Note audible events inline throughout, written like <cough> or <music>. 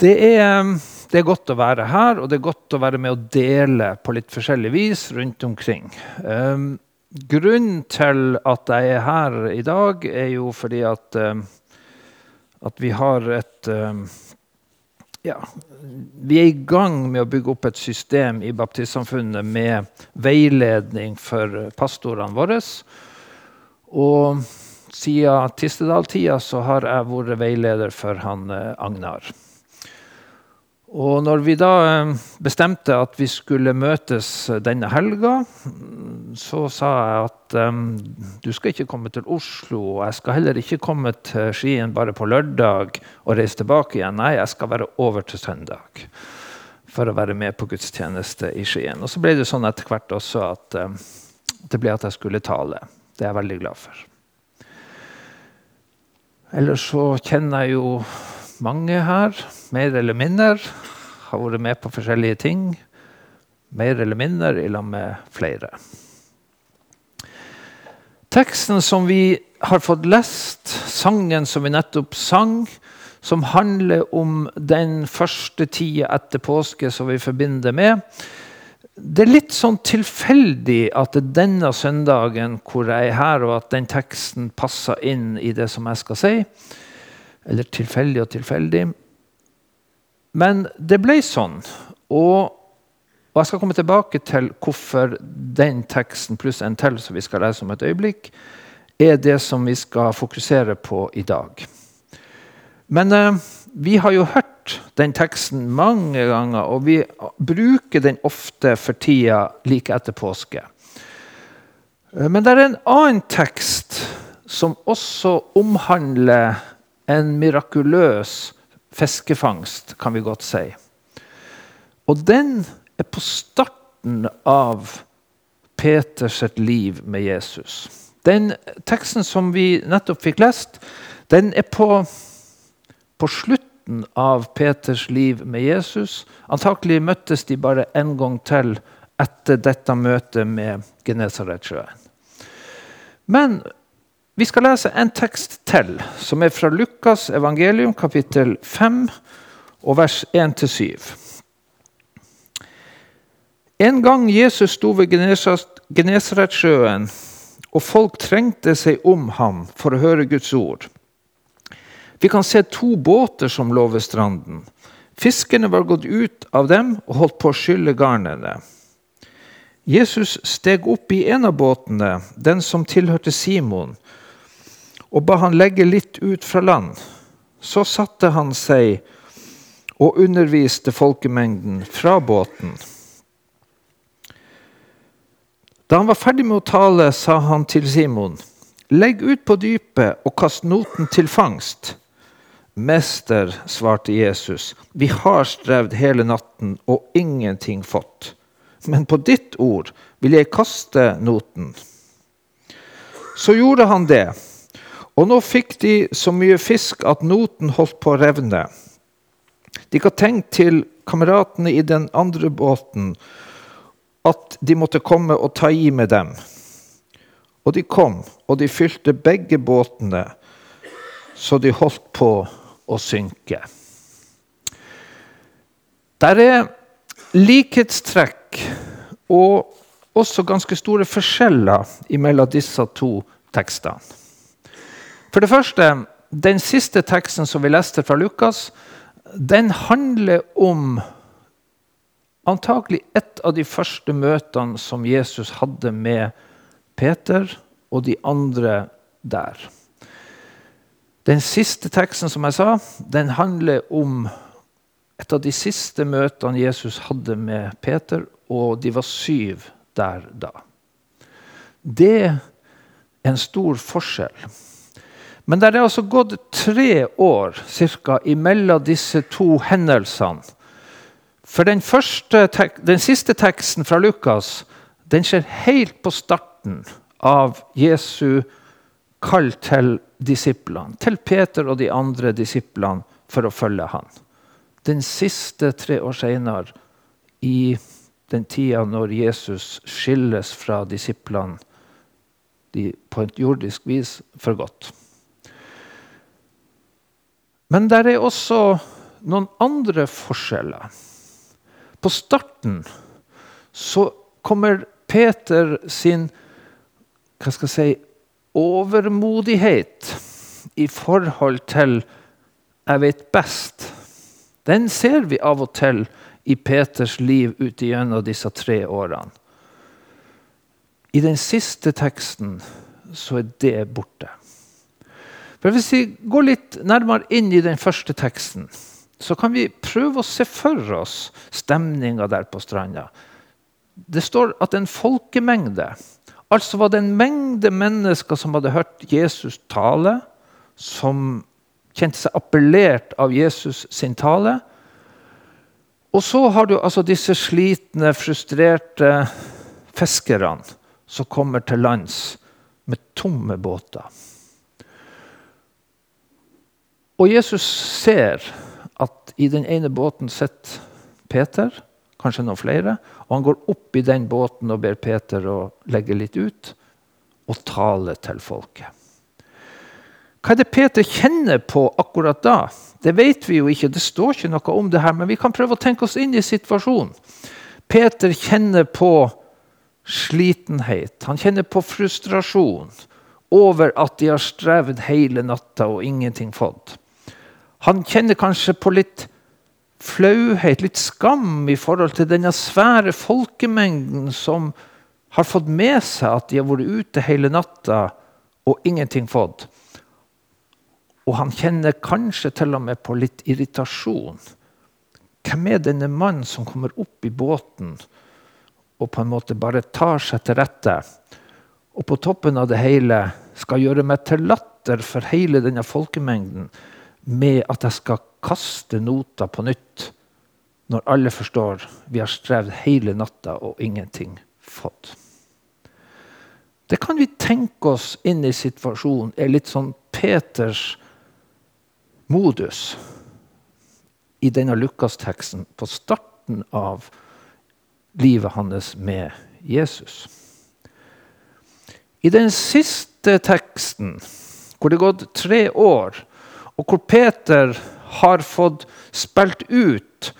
Det er, det er, godt å være her, og det er godt å være med å dele på litt forskjellig vis rundt omkring. Um, grunnen til at jeg er her i dag, er jo fordi at, um, at vi har et um, ja, vi er i gang med å bygge opp et system i baptistsamfunnet med veiledning for pastorene våre. Og siden Tistedal-tida har jeg vært veileder for han eh, Agnar. Og når vi da eh, bestemte at vi skulle møtes denne helga, så sa jeg at um, du skal ikke komme til Oslo. Og jeg skal heller ikke komme til Skien bare på lørdag og reise tilbake igjen. Nei, jeg skal være over til søndag for å være med på gudstjeneste i Skien. Og så ble det sånn etter hvert også at um, det ble at jeg skulle tale. Det er jeg veldig glad for. Ellers så kjenner jeg jo mange her, mer eller mindre, har vært med på forskjellige ting. Mer eller mindre i lag med flere. Teksten som vi har fått lest, sangen som vi nettopp sang, som handler om den første tida etter påske som vi forbinder med Det er litt sånn tilfeldig at det er denne søndagen hvor jeg er her, og at den teksten passer inn i det som jeg skal si. Eller tilfeldig og tilfeldig. Men det ble sånn. Og, og, jeg skal komme tilbake til hvorfor den teksten pluss en til som vi skal lese om et øyeblikk, er det som vi skal fokusere på i dag. Men eh, vi har jo hørt den teksten mange ganger, og vi bruker den ofte for tida like etter påske. Eh, men det er en annen tekst som også omhandler en mirakuløs fiskefangst, kan vi godt si. Og den er på starten av Peters liv med Jesus. Den teksten som vi nettopp fikk lest, den er på, på slutten av Peters liv med Jesus. Antakelig møttes de bare en gang til etter dette møtet med Genesaretsjøen. Men vi skal lese en tekst til, som er fra Lukas evangelium, kapittel 5, og vers 1-7. En gang Jesus sto ved Genesaretsjøen, og folk trengte seg om ham for å høre Guds ord. Vi kan se to båter som lå ved stranden. Fiskerne var gått ut av dem og holdt på å skylle garnene. Jesus steg opp i en av båtene, den som tilhørte Simon, og ba han legge litt ut fra land. Så satte han seg og underviste folkemengden fra båten. Da han var ferdig med å tale, sa han til Simon.: Legg ut på dypet og kast noten til fangst. Mester, svarte Jesus, vi har strevd hele natten og ingenting fått. Men på ditt ord vil jeg kaste noten. Så gjorde han det. Og nå fikk de så mye fisk at noten holdt på å revne. De ga tegn til kameratene i den andre båten at de måtte komme og ta i med dem. Og de kom, og de fylte begge båtene, så de holdt på å synke. Der er likhetstrekk og også ganske store forskjeller mellom disse to tekstene. For det første, den siste teksten som vi leste fra Lukas, den handler om antakelig et av de første møtene som Jesus hadde med Peter og de andre der. Den siste teksten som jeg sa, den handler om et av de siste møtene Jesus hadde med Peter, og de var syv der da. Det er en stor forskjell. Men det er altså gått tre år cirka, imellom disse to hendelsene. For den, første, den siste teksten fra Lukas den skjer helt på starten av Jesu kall til disiplene. Til Peter og de andre disiplene for å følge han. Den siste tre år seinere, i den tida når Jesus skilles fra disiplene på et jordisk vis for godt. Men det er også noen andre forskjeller. På starten så kommer Peter sin hva skal jeg si, overmodighet i forhold til 'jeg vet best'. Den ser vi av og til i Peters liv ut igjennom disse tre årene. I den siste teksten så er det borte. For Hvis vi går litt nærmere inn i den første teksten, så kan vi prøve å se for oss stemninga der på stranda. Det står at en folkemengde Altså var det en mengde mennesker som hadde hørt Jesus tale, som kjente seg appellert av Jesus sin tale. Og så har du altså disse slitne, frustrerte fiskerne som kommer til lands med tomme båter. Og Jesus ser at i den ene båten sitter Peter kanskje noen flere. Og han går opp i den båten og ber Peter å legge litt ut og tale til folket. Hva er det Peter kjenner på akkurat da? Det vet vi jo ikke. Det står ikke noe om det her, men vi kan prøve å tenke oss inn i situasjonen. Peter kjenner på slitenhet. Han kjenner på frustrasjon over at de har strevd hele natta og ingenting fått. Han kjenner kanskje på litt flauhet, litt skam i forhold til denne svære folkemengden som har fått med seg at de har vært ute hele natta og ingenting fått. Og han kjenner kanskje til og med på litt irritasjon. Hvem er denne mannen som kommer opp i båten og på en måte bare tar seg til rette? Og på toppen av det hele skal gjøre meg til latter for hele denne folkemengden med at jeg skal kaste nota på nytt når alle forstår vi har strevd hele natta og ingenting fått. Det kan vi tenke oss inn i situasjonen er litt sånn Peters modus i denne Lukas-teksten på starten av livet hans med Jesus. I den siste teksten, hvor det er gått tre år, og hvor Peter har fått spilt ut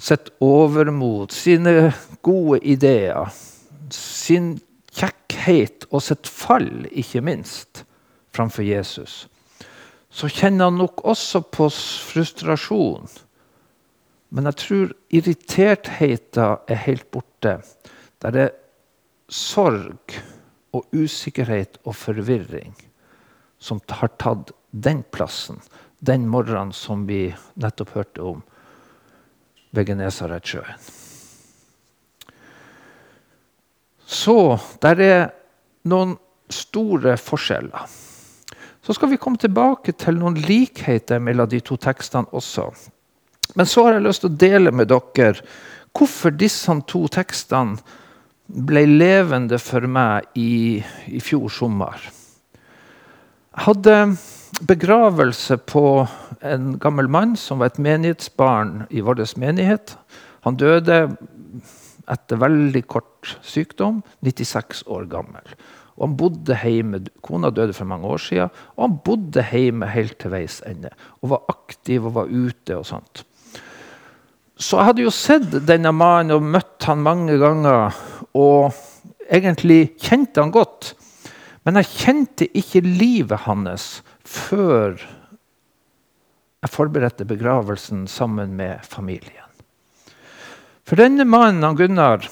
sitt overmot, sine gode ideer, sin kjekkhet og sitt fall, ikke minst, framfor Jesus, så kjenner han nok også på frustrasjon. Men jeg tror irritertheten er helt borte. Der er sorg og usikkerhet og forvirring som har tatt den plassen den morgenen som vi nettopp hørte om ved Genesaretsjøen. Så der er noen store forskjeller. Så skal vi komme tilbake til noen likheter mellom de to tekstene også. Men så har jeg lyst til å dele med dere hvorfor disse to tekstene ble levende for meg i, i fjor sommer. Jeg hadde begravelse på en gammel mann som var et menighetsbarn i vår menighet. Han døde etter veldig kort sykdom, 96 år gammel. Og han bodde hjemme, Kona døde for mange år siden, og han bodde hjemme helt til veis ende. Og var aktiv og var ute og sånt. Så jeg hadde jo sett denne mannen og møtt han mange ganger. Og egentlig kjente han godt. Men jeg kjente ikke livet hans før jeg forberedte begravelsen sammen med familien. For denne mannen, han Gunnar,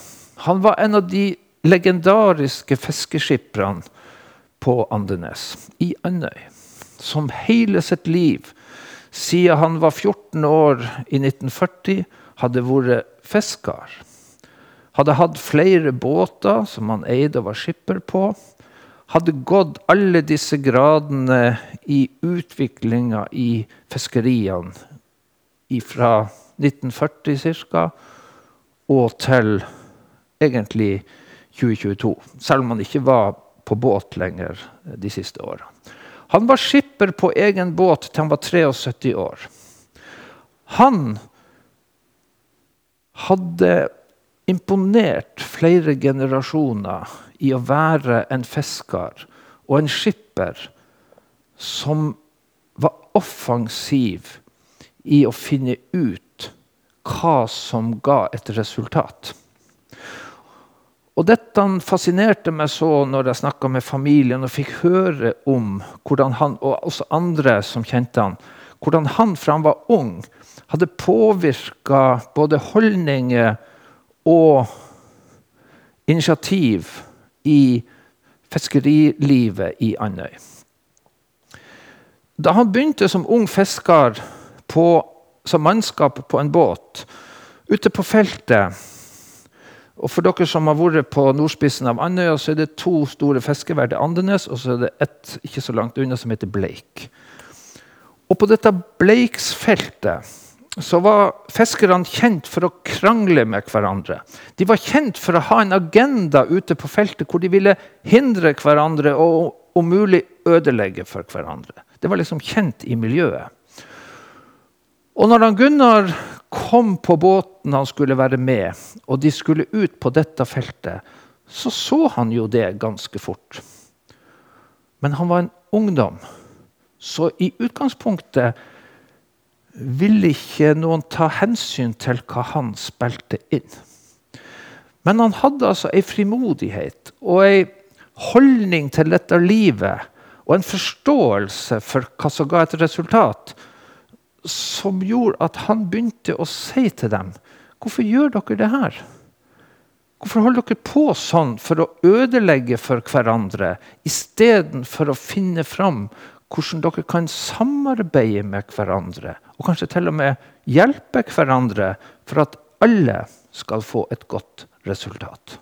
han var en av de legendariske fiskeskipperne på Andenes, i Andøy, som hele sitt liv, siden han var 14 år i 1940, hadde vært fisker. Hadde hatt flere båter som han eide og var skipper på hadde gått alle disse gradene i utviklinga i fiskeriene fra 1940 ca. og til egentlig 2022. Selv om han ikke var på båt lenger de siste åra. Han var skipper på egen båt til han var 73 år. Han hadde imponert flere generasjoner i å være en fisker og en skipper som var offensiv i å finne ut hva som ga et resultat. Og Dette fascinerte meg så når jeg snakka med familien og fikk høre om hvordan han, og også andre som kjente han, hvordan han fra han var ung, hadde påvirka både holdninger og initiativ i fiskerilivet i Andøy. Da han begynte som ung fisker på, som mannskap på en båt ute på feltet og For dere som har vært på nordspissen av Andøya, så er det to store fiskevær. Det Andenes, og så er det ett ikke så langt unna som heter Bleik. Og På dette Bleiksfeltet så var fiskerne kjent for å krangle med hverandre. De var kjent for å ha en agenda ute på feltet hvor de ville hindre hverandre og om mulig ødelegge for hverandre. Det var liksom kjent i miljøet. Og når han Gunnar kom på båten han skulle være med, og de skulle ut på dette feltet, så så han jo det ganske fort. Men han var en ungdom, så i utgangspunktet ville ikke noen ta hensyn til hva han spilte inn. Men han hadde altså ei frimodighet og ei holdning til dette livet og en forståelse for hva som ga et resultat, som gjorde at han begynte å si til dem Hvorfor gjør dere det her? Hvorfor holder dere på sånn for å ødelegge for hverandre istedenfor å finne fram hvordan dere kan samarbeide med hverandre og kanskje til og med hjelpe hverandre for at alle skal få et godt resultat.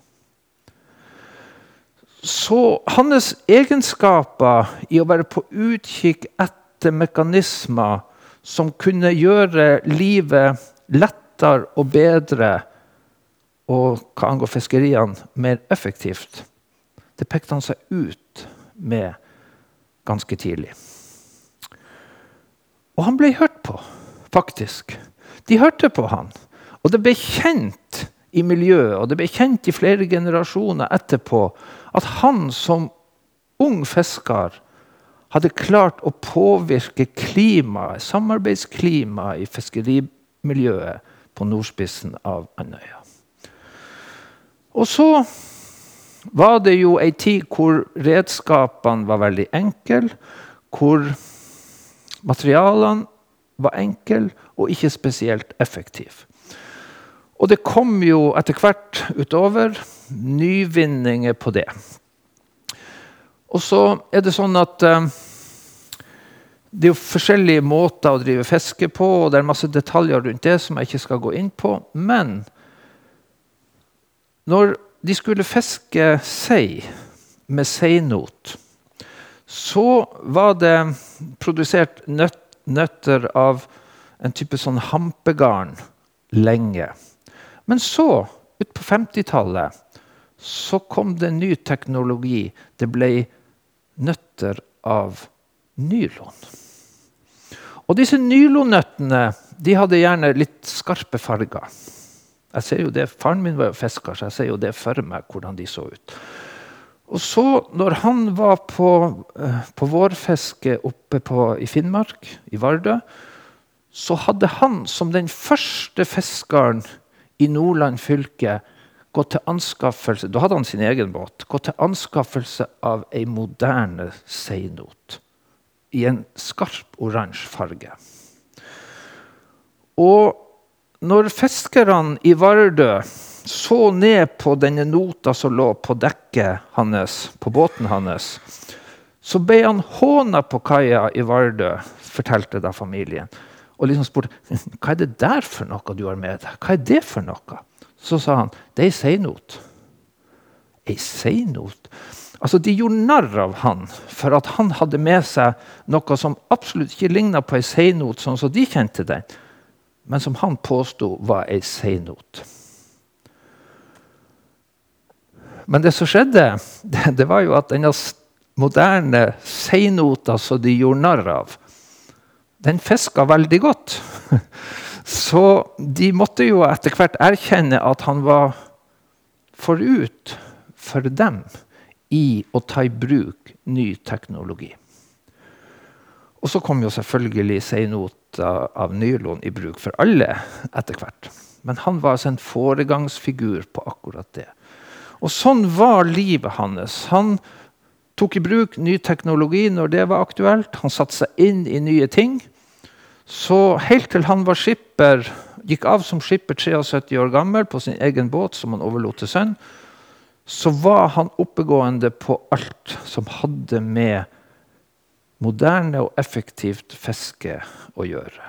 Så hans egenskaper i å være på utkikk etter mekanismer som kunne gjøre livet lettere og bedre, og hva angår fiskeriene, mer effektivt, det pekte han seg ut med ganske tidlig. Og han ble hørt på, faktisk. De hørte på han. Og det ble kjent i miljøet, og det ble kjent i flere generasjoner etterpå, at han som ung fisker hadde klart å påvirke klimaet, samarbeidsklimaet i fiskerimiljøet på nordspissen av Andøya. Og så var det jo ei tid hvor redskapene var veldig enkle, hvor Materialene var enkle og ikke spesielt effektive. Og det kom jo etter hvert utover nyvinninger på det. Og så er det sånn at uh, det er jo forskjellige måter å drive fiske på, og det er masse detaljer rundt det som jeg ikke skal gå inn på. Men når de skulle fiske sei med seinot så var det produsert nøtt, nøtter av en type sånn hampegarn lenge. Men så, utpå 50-tallet, så kom det ny teknologi. Det ble nøtter av nylon. Og disse nylonnøttene de hadde gjerne litt skarpe farger. Jeg ser jo det, Faren min var jo fisker, så jeg ser jo det for meg hvordan de så ut. Og så, når han var på, eh, på vårfiske oppe på, i Finnmark, i Vardø, så hadde han som den første fiskeren i Nordland fylke gått til anskaffelse Da hadde han sin egen båt. Gått til anskaffelse av ei moderne seinot i en skarp oransje farge. Og når fiskerne i Vardø så ned på denne nota som lå på dekket hans, på båten hans, så ble han håna på kaia i Vardø, fortalte da familien. Og liksom spurte <laughs> hva er det der for noe du har med deg. Hva er det for noe? Så sa han det er ei seinot. Ei seinot? Altså, De gjorde narr av han for at han hadde med seg noe som absolutt ikke ligna på ei seinot, sånn som de kjente den, men som han påsto var ei seinot. Men det som skjedde, <laughs> det, det var jo at denne moderne seinota som de gjorde narr av, den fiska veldig godt. <laughs> Så de måtte jo etter hvert erkjenne at han var forut for dem i å ta i bruk ny teknologi. Og så kom jo selvfølgelig seinota av nylon i bruk for alle etter hvert. Men han var altså en foregangsfigur på akkurat det. Og sånn var livet hans. Han tok i bruk ny teknologi når det var aktuelt. Han satte seg inn i nye ting. Så helt til han var skipper, gikk av som skipper 73 år gammel på sin egen båt som han overlot til sønn, så var han oppegående på alt som hadde med moderne og effektivt fiske å gjøre.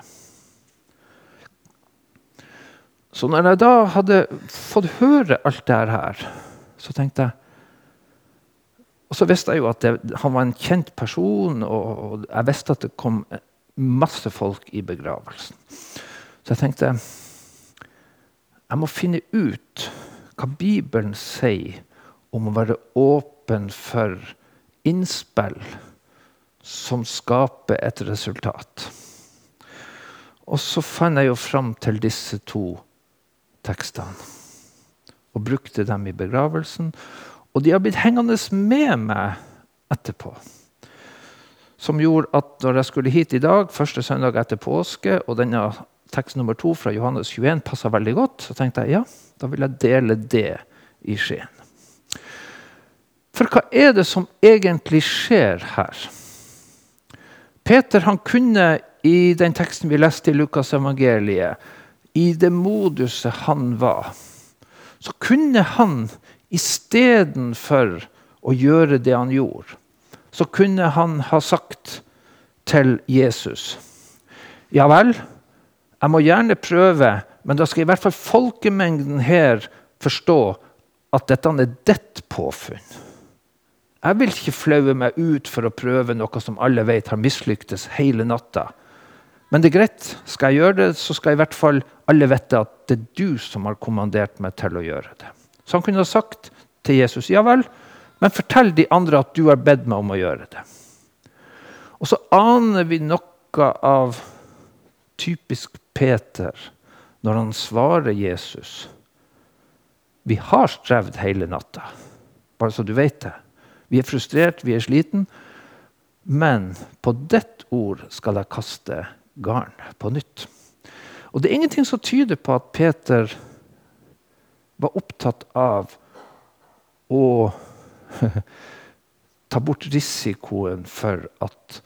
Så når jeg da hadde fått høre alt det her, så tenkte jeg Og så visste jeg jo at det, han var en kjent person, og jeg visste at det kom masse folk i begravelsen. Så jeg tenkte jeg må finne ut hva Bibelen sier om å være åpen for innspill som skaper et resultat. Og så fant jeg jo fram til disse to tekstene og brukte dem i begravelsen. Og de har blitt hengende med meg etterpå som gjorde at når jeg skulle hit i dag, første søndag etter påske, og denne tekst nummer to fra Johannes 21 passa veldig godt, så tenkte jeg ja, da vil jeg dele det i Skien. For hva er det som egentlig skjer her? Peter han kunne i den teksten vi leste i Lukas evangeliet, i det moduset han var, så kunne han istedenfor å gjøre det han gjorde, så kunne han ha sagt til Jesus Ja vel, jeg må gjerne prøve, men da skal i hvert fall folkemengden her forstå at dette er ditt påfunn. Jeg vil ikke flaue meg ut for å prøve noe som alle vet har mislyktes hele natta. Men det er greit. Skal jeg gjøre det, så skal i hvert fall alle vite at det er du som har kommandert meg til å gjøre det. Så han kunne ha sagt til Jesus ja vel, men fortell de andre at du har bedt meg om å gjøre det. Og så aner vi noe av typisk Peter når han svarer Jesus. Vi har strevd hele natta, bare så du vet det. Vi er frustrert, vi er sliten. Men på ditt ord skal jeg kaste garn på nytt. Og Det er ingenting som tyder på at Peter var opptatt av å <laughs> ta bort risikoen for at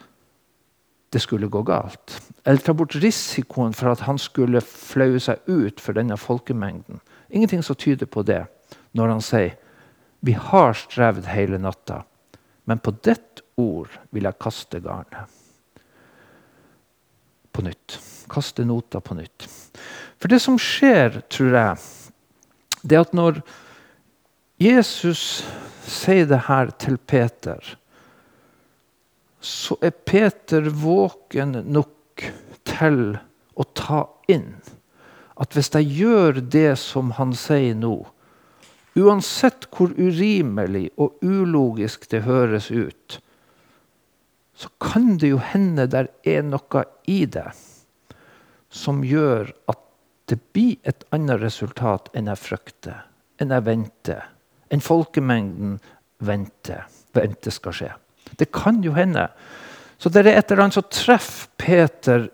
det skulle gå galt. Eller ta bort risikoen for at han skulle flaue seg ut for denne folkemengden. Ingenting som tyder på det når han sier vi har strevd hele natta, men på ditt ord vil jeg kaste garnet. På nytt. Kaste nota på nytt. For det som skjer, tror jeg, det er at når Jesus sier det her til Peter, så er Peter våken nok til å ta inn at hvis jeg gjør det som han sier nå, uansett hvor urimelig og ulogisk det høres ut, så kan det jo hende der er noe i det som gjør at det blir et annet resultat enn jeg frykter, enn jeg venter enn folkemengden venter, venter skal skje. Det kan jo hende. Så det er et eller annet som treffer Peter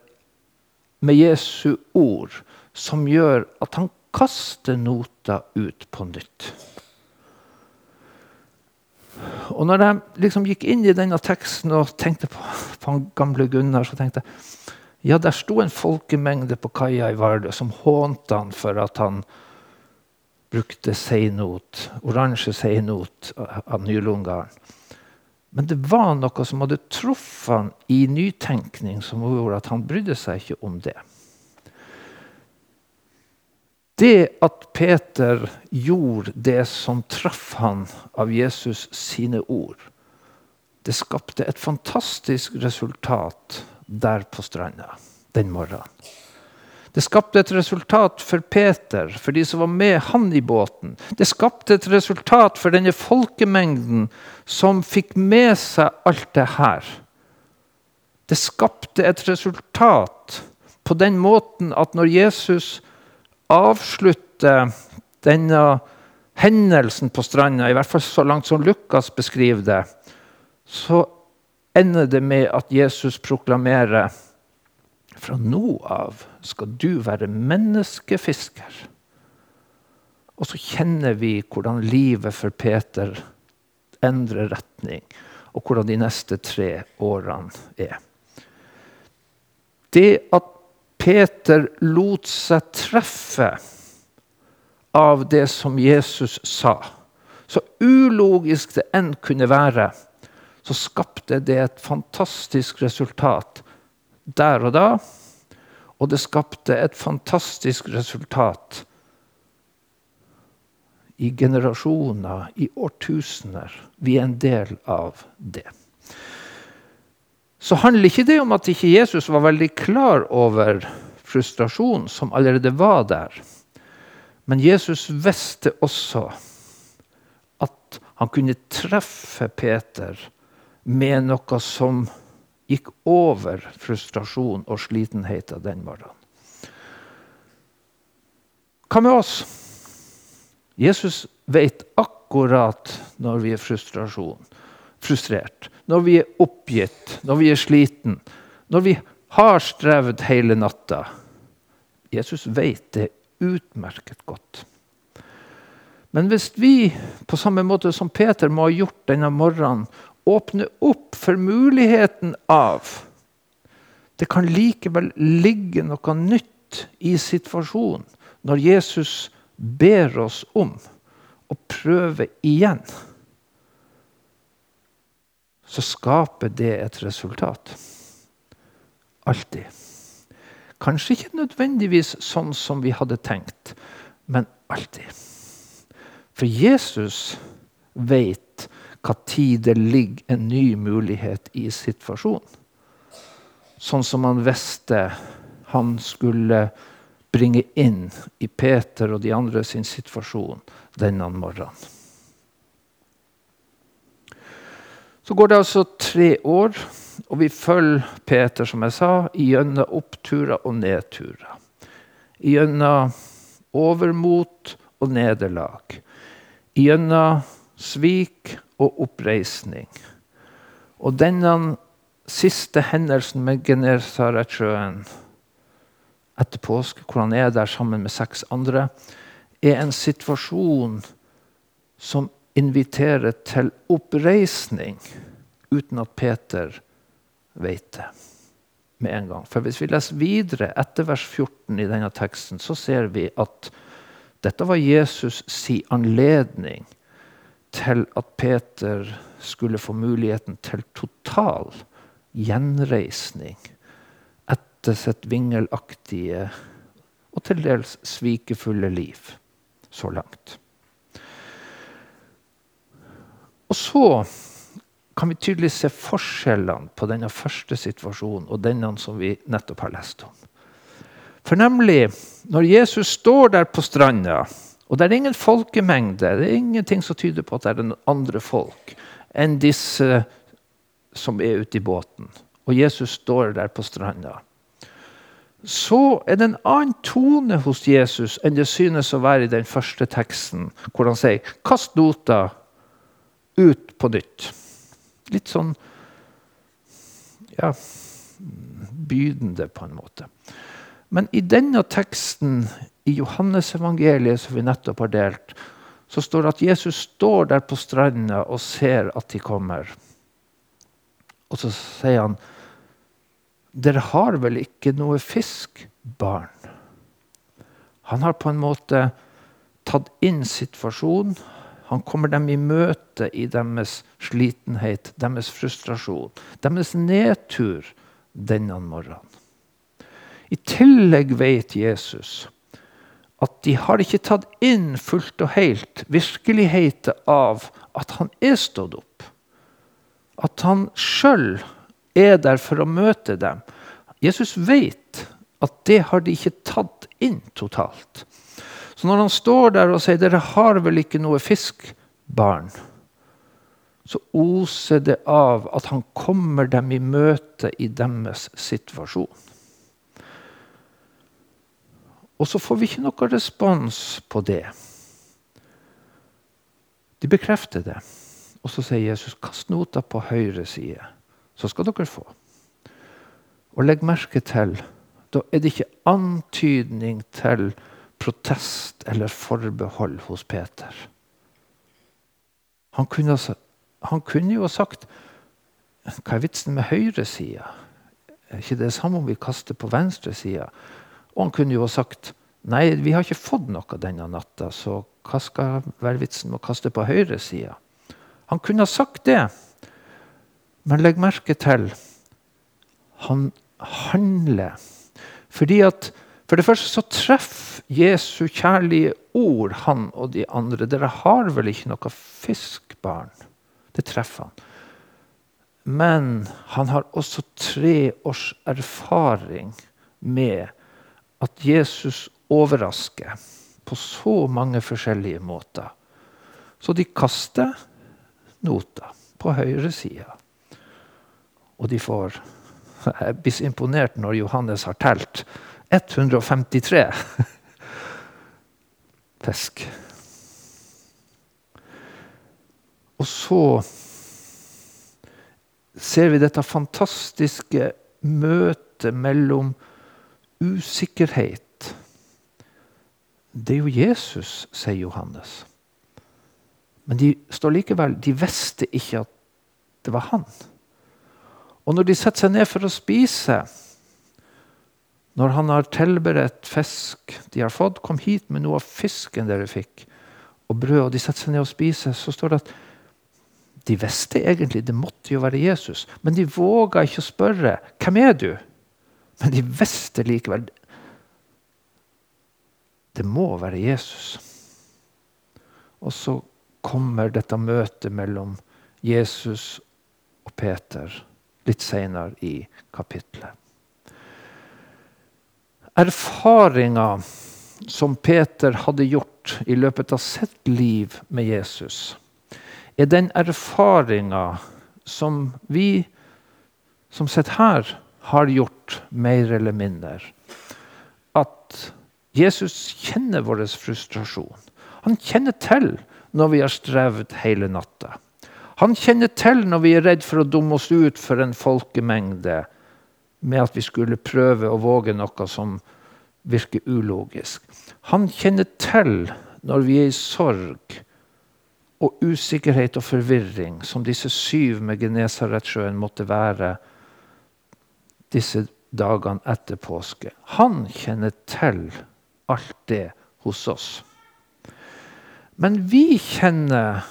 med Jesu ord, som gjør at han kaster nota ut på nytt. Og når jeg liksom gikk inn i denne teksten og tenkte på, på han gamle Gunnar, så tenkte jeg ja, der sto en folkemengde på kaia i Vardø som hånte han for at han brukte seinot, oransje seinot av Nylungarden. Men det var noe som hadde truffet han i nytenkning, som gjorde at han brydde seg ikke om det. Det at Peter gjorde det som traff han av Jesus sine ord, det skapte et fantastisk resultat der på stranda den morgenen. Det skapte et resultat for Peter, for de som var med han i båten. Det skapte et resultat for denne folkemengden som fikk med seg alt det her. Det skapte et resultat på den måten at når Jesus avslutter denne hendelsen på stranda, i hvert fall så langt som Lukas beskriver det, så ender det med at Jesus proklamerer fra nå av skal du være menneskefisker. Og så kjenner vi hvordan livet for Peter endrer retning, og hvordan de neste tre årene er. Det at Peter lot seg treffe av det som Jesus sa, så ulogisk det enn kunne være, så skapte det et fantastisk resultat der og da. Og det skapte et fantastisk resultat i generasjoner, i årtusener. Vi er en del av det. Så handler ikke det om at ikke Jesus var veldig klar over frustrasjonen som allerede var der. Men Jesus visste også at han kunne treffe Peter med noe som gikk over frustrasjon og slitenheten den morgenen. Hva med oss? Jesus vet akkurat når vi er frustrert, når vi er oppgitt, når vi er sliten, når vi har strevd hele natta. Jesus vet det utmerket godt. Men hvis vi, på samme måte som Peter må ha gjort denne morgenen, åpner opp for muligheten av Det kan likevel ligge noe nytt i situasjonen når Jesus ber oss om å prøve igjen, så skaper det et resultat. Alltid. Kanskje ikke nødvendigvis sånn som vi hadde tenkt, men alltid. For Jesus hva tid det ligger en ny mulighet i situasjonen. Sånn som han visste han skulle bringe inn i Peter og de andre sin situasjon denne morgenen. Så går det altså tre år, og vi følger Peter som jeg sa, gjennom oppturer og nedturer. Gjennom overmot og nederlag. Gjennom svik og oppreisning. Og denne siste hendelsen med Genesaretsjøen etter påske, hvor han er der sammen med seks andre, er en situasjon som inviterer til oppreisning uten at Peter vet det med en gang. For Hvis vi leser videre etter vers 14 i denne teksten, så ser vi at dette var Jesus si anledning til at Peter skulle få muligheten til total gjenreisning etter sitt vingelaktige og til dels svikefulle liv så langt. Og så kan vi tydelig se forskjellene på denne første situasjonen og denne som vi nettopp har lest om. For nemlig, når Jesus står der på stranda, og det er ingen folkemengde, det er ingenting som tyder på at det er andre folk enn disse som er ute i båten, og Jesus står der på stranda så er det en annen tone hos Jesus enn det synes å være i den første teksten, hvor han sier 'kast nota ut på nytt'. Litt sånn ja, bydende, på en måte. Men i denne teksten i Johannesevangeliet som vi nettopp har delt, så står det at Jesus står der på stranda og ser at de kommer. Og så sier han dere har vel ikke noe fisk, barn? Han har på en måte tatt inn situasjonen. Han kommer dem i møte i deres slitenhet, deres frustrasjon, deres nedtur denne morgenen. I tillegg vet Jesus at de har ikke tatt inn fullt og helt virkeligheten av at han er stått opp. At han sjøl er der for å møte dem. Jesus vet at det har de ikke tatt inn totalt. Så når han står der og sier 'dere har vel ikke noe fisk, barn', så oser det av at han kommer dem i møte i deres situasjon. Og så får vi ikke noe respons på det. De bekrefter det. Og så sier Jesus 'kast nota på høyre side' så skal dere få. Og legg merke til, da er det ikke antydning til protest eller forbehold hos Peter. Han kunne, han kunne jo ha sagt Hva er vitsen med høyresida? Er ikke det samme om vi kaster på venstresida? Og han kunne jo ha sagt Nei, vi har ikke fått noe denne natta, så hva skal være vitsen med å kaste på høyresida? Han kunne ha sagt det, men legg merke til han handler. Fordi at For det første så treffer Jesu kjærlige ord han og de andre. Dere har vel ikke noe fisk, barn? Det treffer han. Men han har også tre års erfaring med at Jesus overrasker på så mange forskjellige måter. Så de kaster nota på høyre side. Og de får Jeg blir så imponert når Johannes har telt 153 <laughs> fisk. Og så ser vi dette fantastiske møtet mellom usikkerhet det er jo Jesus, sier Johannes. Men de står likevel, de visste ikke at det var han. Og når de setter seg ned for å spise Når han har tilberedt fisk de har fått, kom hit med noe av fisken dere fikk, og brød, og de setter seg ned og spiser, så står det at de visste egentlig det måtte jo være Jesus, men de våga ikke å spørre hvem er du Men de visste likevel det må være Jesus. Og så kommer dette møtet mellom Jesus og Peter litt seinere i kapittelet. Erfaringa som Peter hadde gjort i løpet av sitt liv med Jesus, er den erfaringa som vi som sitter her, har gjort mer eller mindre. At Jesus kjenner vår frustrasjon. Han kjenner til når vi har strevd hele natta. Han kjenner til når vi er redd for å dumme oss ut for en folkemengde med at vi skulle prøve å våge noe som virker ulogisk. Han kjenner til når vi er i sorg og usikkerhet og forvirring, som disse syv med Genesaretsjøen måtte være disse dagene etter påske. Han kjenner til alt det hos oss. Men vi kjenner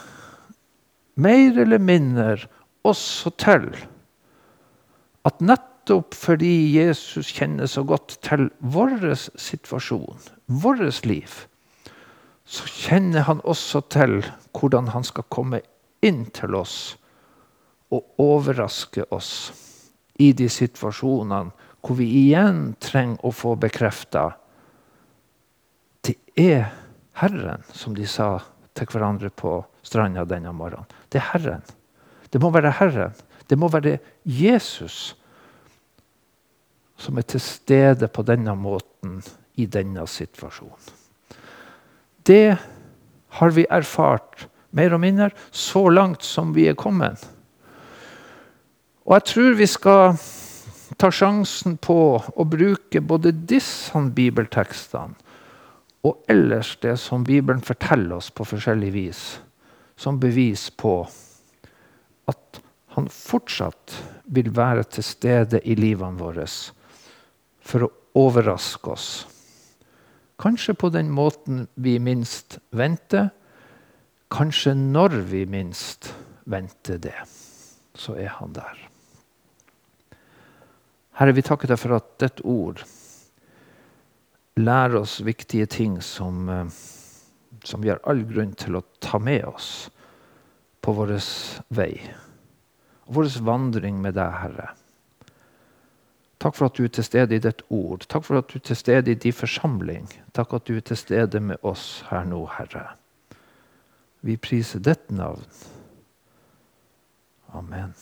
mer eller mindre også til at nettopp fordi Jesus kjenner så godt til vår situasjon, vårt liv, så kjenner han også til hvordan han skal komme inn til oss og overraske oss i de situasjonene hvor vi igjen trenger å få bekrefta det er Herren, som de sa til hverandre på stranda denne morgenen. Det er Herren. Det må være Herren. Det må være Jesus som er til stede på denne måten i denne situasjonen. Det har vi erfart mer og mindre så langt som vi er kommet. Og jeg tror vi skal ta sjansen på å bruke både disse bibeltekstene og ellers det som Bibelen forteller oss på forskjellig vis, som bevis på at han fortsatt vil være til stede i livene våre for å overraske oss. Kanskje på den måten vi minst venter. Kanskje når vi minst venter det, så er han der. Herre, vi takker deg for at ditt ord lærer oss viktige ting som, eh, som vi har all grunn til å ta med oss på vår vei. Og vår vandring med deg, Herre. Takk for at du er til stede i ditt ord. Takk for at du er til stede i din forsamling. Takk at du er til stede med oss her nå, Herre. Vi priser ditt navn. Amen.